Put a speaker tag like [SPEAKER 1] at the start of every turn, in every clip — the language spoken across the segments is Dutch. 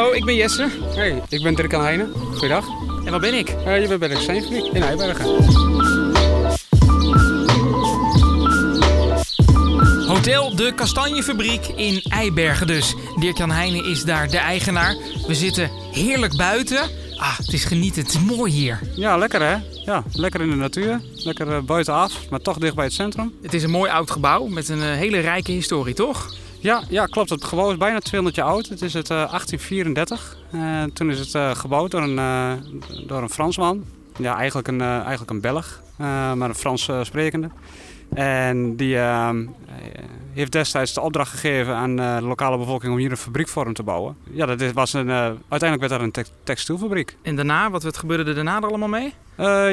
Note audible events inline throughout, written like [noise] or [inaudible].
[SPEAKER 1] Hallo, ik ben Jesse.
[SPEAKER 2] Hey, ik ben Dirk aan Heijnen. Goeiedag.
[SPEAKER 1] En waar ben ik?
[SPEAKER 2] Uh, je bent bij de Steenfabriek in Eibergen.
[SPEAKER 1] Hotel De Kastanjefabriek in Eibergen dus. Dirk-Jan Heijnen is daar de eigenaar. We zitten heerlijk buiten. Ah, het is genieten. Het is mooi hier.
[SPEAKER 2] Ja, lekker hè? Ja, lekker in de natuur. Lekker uh, buitenaf, maar toch dicht bij het centrum.
[SPEAKER 1] Het is een mooi oud gebouw met een uh, hele rijke historie, toch?
[SPEAKER 2] Ja, ja, klopt. Het gebouw is bijna 200 jaar oud. Het is het uh, 1834. toen is het gebouwd door een, door een Fransman. Ja, eigenlijk een, eigenlijk een Belg, maar een Frans sprekende. En die ehm, heeft destijds de opdracht gegeven aan de lokale bevolking om hier een fabriekvorm te bouwen. Ja, dat was een, uiteindelijk werd daar een te textielfabriek.
[SPEAKER 1] En daarna, wat gebeurde er daarna er allemaal mee?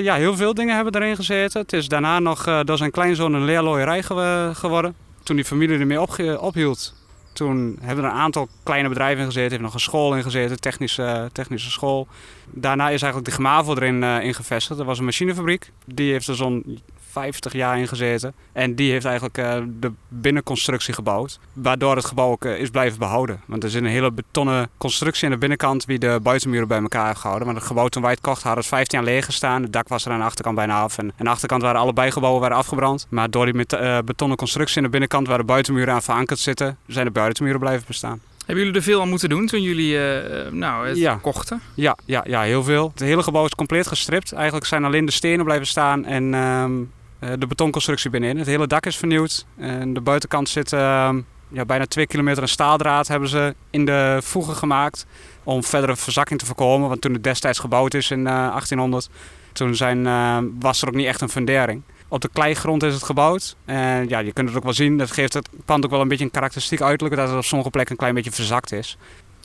[SPEAKER 2] Ja, heel veel dingen hebben erin gezeten. Het is daarna nog door zijn kleinzoon een leerlooierij ge geworden. Toen die familie ermee op ophield, toen hebben er een aantal kleine bedrijven in gezeten. heeft nog een school in gezeten, technische, technische school. Daarna is eigenlijk de Gemavo erin uh, gevestigd. Dat was een machinefabriek. Die heeft er zo'n 50 jaar in gezeten. En die heeft eigenlijk uh, de binnenconstructie gebouwd. Waardoor het gebouw ook uh, is blijven behouden. Want er zit een hele betonnen constructie aan de binnenkant die de buitenmuren bij elkaar heeft gehouden. Maar het gebouw toen wij het kochten had het 15 jaar leeg gestaan. Het dak was er aan de achterkant bijna af. En aan de achterkant waren alle bijgebouwen waren afgebrand. Maar door die met, uh, betonnen constructie aan de binnenkant waar de buitenmuren aan verankerd zitten, zijn de buitenmuren blijven bestaan.
[SPEAKER 1] Hebben jullie er veel aan moeten doen toen jullie uh, nou, het
[SPEAKER 2] ja.
[SPEAKER 1] kochten?
[SPEAKER 2] Ja, ja, ja, heel veel. Het hele gebouw is compleet gestript. Eigenlijk zijn alleen de stenen blijven staan en uh, de betonconstructie binnenin. Het hele dak is vernieuwd. En de buitenkant zit uh, ja, bijna twee kilometer een staaldraad hebben ze in de voegen gemaakt. Om verdere verzakking te voorkomen. Want toen het destijds gebouwd is in 1800, toen zijn, was er ook niet echt een fundering. Op de kleigrond is het gebouwd. En ja, je kunt het ook wel zien. Dat geeft het pand ook wel een beetje een karakteristiek uiterlijk. Dat het op sommige plekken een klein beetje verzakt is.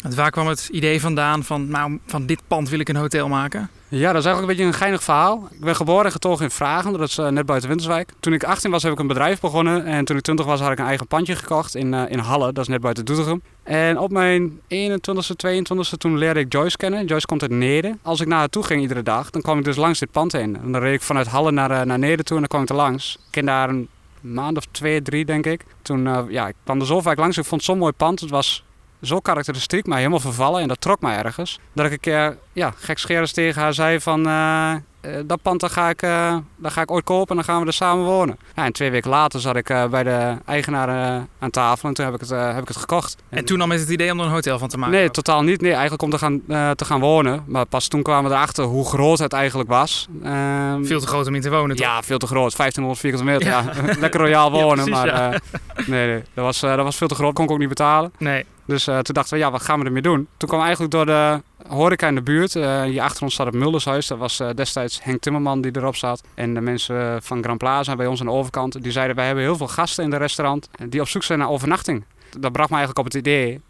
[SPEAKER 1] En waar kwam het idee vandaan van, nou, van dit pand wil ik een hotel maken?
[SPEAKER 2] Ja, dat is eigenlijk een beetje een geinig verhaal. Ik ben geboren en getogen in Vragen, dat is uh, net buiten Winterswijk. Toen ik 18 was heb ik een bedrijf begonnen en toen ik 20 was had ik een eigen pandje gekocht in, uh, in Halle, dat is net buiten Doetinchem. En op mijn 21ste, 22ste toen leerde ik Joyce kennen. Joyce komt uit Neder. Als ik naar haar toe ging iedere dag, dan kwam ik dus langs dit pand heen. En dan reed ik vanuit Halle naar, uh, naar toe en dan kwam ik er langs. Ik ken daar een maand of twee, drie denk ik. Toen, ja, ik kwam er zo vaak langs. Ik vond zo'n mooi pand. Het was zo karakteristiek, maar helemaal vervallen. En dat trok mij ergens. Dat ik een keer ja, gekscherens tegen haar zei van... Uh, dat pand daar ga, ik, uh, daar ga ik ooit kopen en dan gaan we er samen wonen. Ja, en twee weken later zat ik uh, bij de eigenaar aan tafel en toen heb ik het, heb ik het gekocht.
[SPEAKER 1] En, en, toen al met het idee om er een hotel van te maken?
[SPEAKER 2] Nee, totaal niet. Nee, eigenlijk om te gaan, te gaan wonen. Maar pas toen kwamen we erachter hoe groot het eigenlijk was.
[SPEAKER 1] Ehm, veel te groot om in te wonen toch?
[SPEAKER 2] Ja, veel te groot. 1500 vierkante meter. Ja. ja. [laughs] Lekker royaal [laughs] wonen. ja, precies, maar nee, nee, dat, was, dat was veel te groot. Kon ik ook niet betalen.
[SPEAKER 1] Nee.
[SPEAKER 2] Dus uh, toen dachten we, ja, wat gaan we ermee doen? Toen kwam eigenlijk door de horeca in de buurt. Uh, hier achter ons staat het Muldershuis. Dat was uh, destijds Henk Timmerman die erop zat. En de mensen van Grand Plaza bij ons aan de overkant. Die zeiden, wij hebben heel veel gasten in het restaurant die op zoek zijn naar overnachting. Dat bracht me eigenlijk op het idee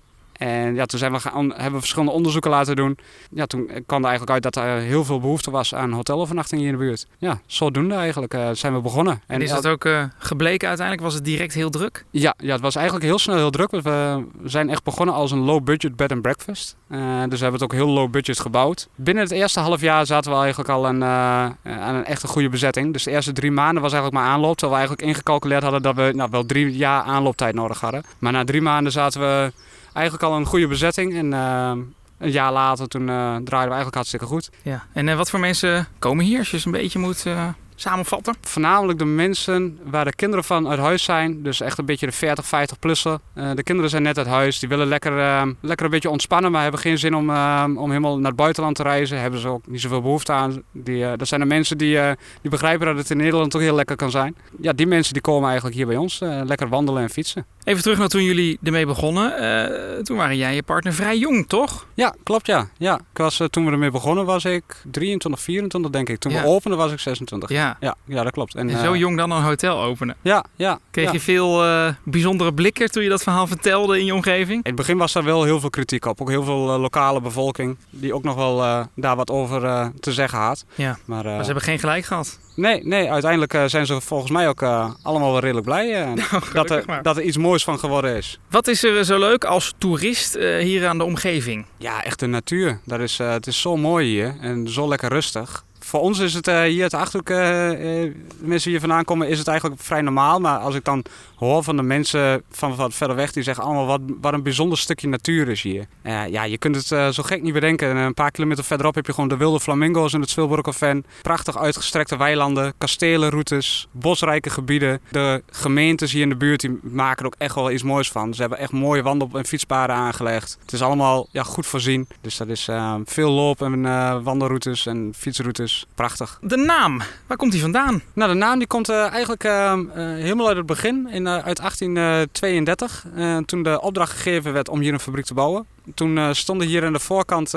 [SPEAKER 2] en ja, toen zijn we gaan, hebben we verschillende onderzoeken laten doen. Ja, toen kwam er eigenlijk uit dat er heel veel behoefte was aan hotelovernachtingen hier in de buurt. Ja, zodoende eigenlijk uh, zijn we begonnen.
[SPEAKER 1] En, is dat ook uh, gebleken uiteindelijk? Was het direct heel druk?
[SPEAKER 2] Ja, ja, het was eigenlijk heel snel heel druk. We zijn echt begonnen als een low-budget bed and breakfast. Uh, dus we hebben het ook heel low-budget gebouwd. Binnen het eerste half jaar zaten we eigenlijk al een, aan een echte goede bezetting. Dus de eerste drie maanden was eigenlijk maar aanloop. Terwijl we eigenlijk ingecalculeerd hadden dat we nou, wel drie jaar aanlooptijd nodig hadden. Maar na drie maanden zaten we eigenlijk al een goede bezetting. En uh, een jaar later toen uh, draaiden we eigenlijk hartstikke goed.
[SPEAKER 1] Ja. En uh, wat voor mensen komen hier als je ze een beetje moet samenvatten?
[SPEAKER 2] Voornamelijk de mensen waar de kinderen van uit huis zijn. Dus echt een beetje de 40, 50 plussen. Uh, de kinderen zijn net uit huis. Die willen lekker, uh, lekker een beetje ontspannen. Maar hebben geen zin om, uh, om helemaal naar het buitenland te reizen. Hebben ze ook niet zoveel behoefte aan. Die, dat zijn de mensen die, die begrijpen dat het in Nederland toch heel lekker kan zijn. Ja, die mensen die komen eigenlijk hier bij ons. lekker wandelen en fietsen.
[SPEAKER 1] Even terug naar toen jullie ermee begonnen. toen waren jij en je partner vrij jong, toch?
[SPEAKER 2] Ja, klopt ja. ja. Ik was, toen we ermee begonnen was ik 23, 24 denk ik. Toen
[SPEAKER 1] ja.
[SPEAKER 2] we openden was ik 26.
[SPEAKER 1] Ja.
[SPEAKER 2] Ja, ja dat klopt.
[SPEAKER 1] En, en zo uh, jong dan een hotel openen.
[SPEAKER 2] Ja, ja.
[SPEAKER 1] Kreeg
[SPEAKER 2] ja.
[SPEAKER 1] je veel uh, bijzondere blikken toen je dat verhaal vertelde in je omgeving?
[SPEAKER 2] In het begin was er wel heel veel kritiek op. Ook heel veel uh, lokale bevolking die ook nog wel daar wat over te zeggen had.
[SPEAKER 1] Ja, maar, maar, ze hebben geen gelijk gehad.
[SPEAKER 2] Nee, nee uiteindelijk zijn ze volgens mij ook allemaal wel redelijk blij [laughs]
[SPEAKER 1] nou,
[SPEAKER 2] dat, er, dat er iets moois van geworden is.
[SPEAKER 1] Wat is er zo leuk als toerist hier aan de omgeving?
[SPEAKER 2] Ja, echt de natuur. Dat is, het is zo mooi hier en zo lekker rustig voor ons is het uh, hier uit de Achterhoek, uh, mensen hier vandaan komen, is het eigenlijk vrij normaal. Maar als ik dan hoor van de mensen van wat verder weg, die zeggen allemaal wat, wat een bijzonder stukje natuur is hier. ja, je kunt het zo gek niet bedenken. een paar kilometer verderop heb je gewoon de wilde flamingo's in het Zwilburgerven. Prachtig uitgestrekte weilanden, kastelenroutes, bosrijke gebieden. De gemeentes hier in de buurt die maken er ook echt wel iets moois van. Ze hebben echt mooie wandel- en fietspaden aangelegd. Het is allemaal ja, goed voorzien. Dus dat is veel loop- en wandelroutes en fietsroutes. Prachtig.
[SPEAKER 1] De naam, waar komt die vandaan?
[SPEAKER 2] Nou, de naam die komt uh, eigenlijk uh, helemaal uit het begin, in, uh, uit 1832. toen de opdracht gegeven werd om hier een fabriek te bouwen. Toen stonden hier aan de voorkant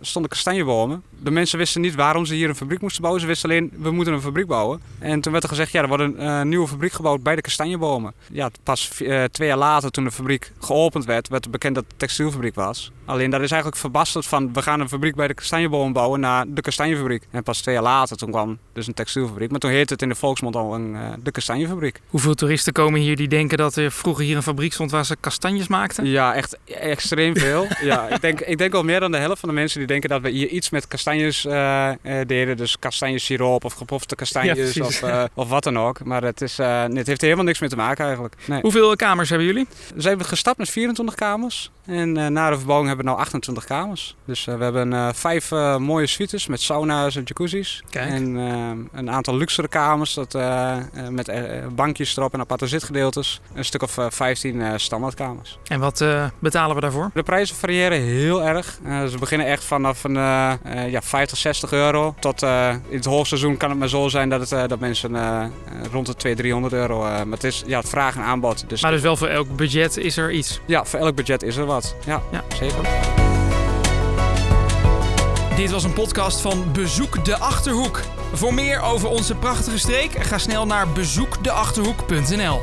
[SPEAKER 2] stonden kastanjebomen. De mensen wisten niet waarom ze hier een fabriek moesten bouwen. Ze wisten alleen, we moeten een fabriek bouwen. En toen werd er gezegd, ja, er wordt een nieuwe fabriek gebouwd bij de kastanjebomen. Ja, pas twee jaar later, toen de fabriek geopend werd, werd bekend dat het een textielfabriek was. Alleen dat is eigenlijk verbasterd van, we gaan een fabriek bij de kastanjebomen bouwen naar de kastanjefabriek. En pas twee jaar later, toen kwam dus een textielfabriek. Maar toen heette het in de volksmond al een, uh, de kastanjefabriek.
[SPEAKER 1] Hoeveel toeristen komen hier die denken dat er vroeger hier een fabriek stond waar ze kastanjes maakten?
[SPEAKER 2] Ja, echt extreem veel. Ja, ik denk, ik denk al meer dan de helft van de mensen die denken dat we hier iets met kastanjes uh, uh, deden. Dus kastanjesiroop of gepofte kastanjes ja, of, of wat dan ook. Maar het, is, het heeft er helemaal niks mee te maken eigenlijk.
[SPEAKER 1] Nee. Hoeveel kamers hebben jullie?
[SPEAKER 2] We zijn gestapt met 24 kamers. En na de verbouwing hebben we nu 28 kamers. Dus we hebben vijf mooie suites met sauna's en jacuzzis.
[SPEAKER 1] Kijk.
[SPEAKER 2] En een aantal luxere kamers dat, met bankjes erop en aparte zitgedeeltes. Een stuk of 15 standaardkamers.
[SPEAKER 1] En wat betalen we daarvoor?
[SPEAKER 2] De prijzen variëren heel erg. ze beginnen echt vanaf een, ja, 50, 60 euro. Tot in het hoogseizoen kan het maar zo zijn dat, het, dat mensen rond de 200, 300 euro. maar het is ja, het vraag en aanbod.
[SPEAKER 1] Dus maar dus wel voor elk budget is er iets?
[SPEAKER 2] Ja, voor elk budget is er wat. Ja, ja. zeker.
[SPEAKER 1] Dit was een podcast van Bezoek de Achterhoek. Voor meer over onze prachtige streek ga snel naar bezoekdeachterhoek.nl.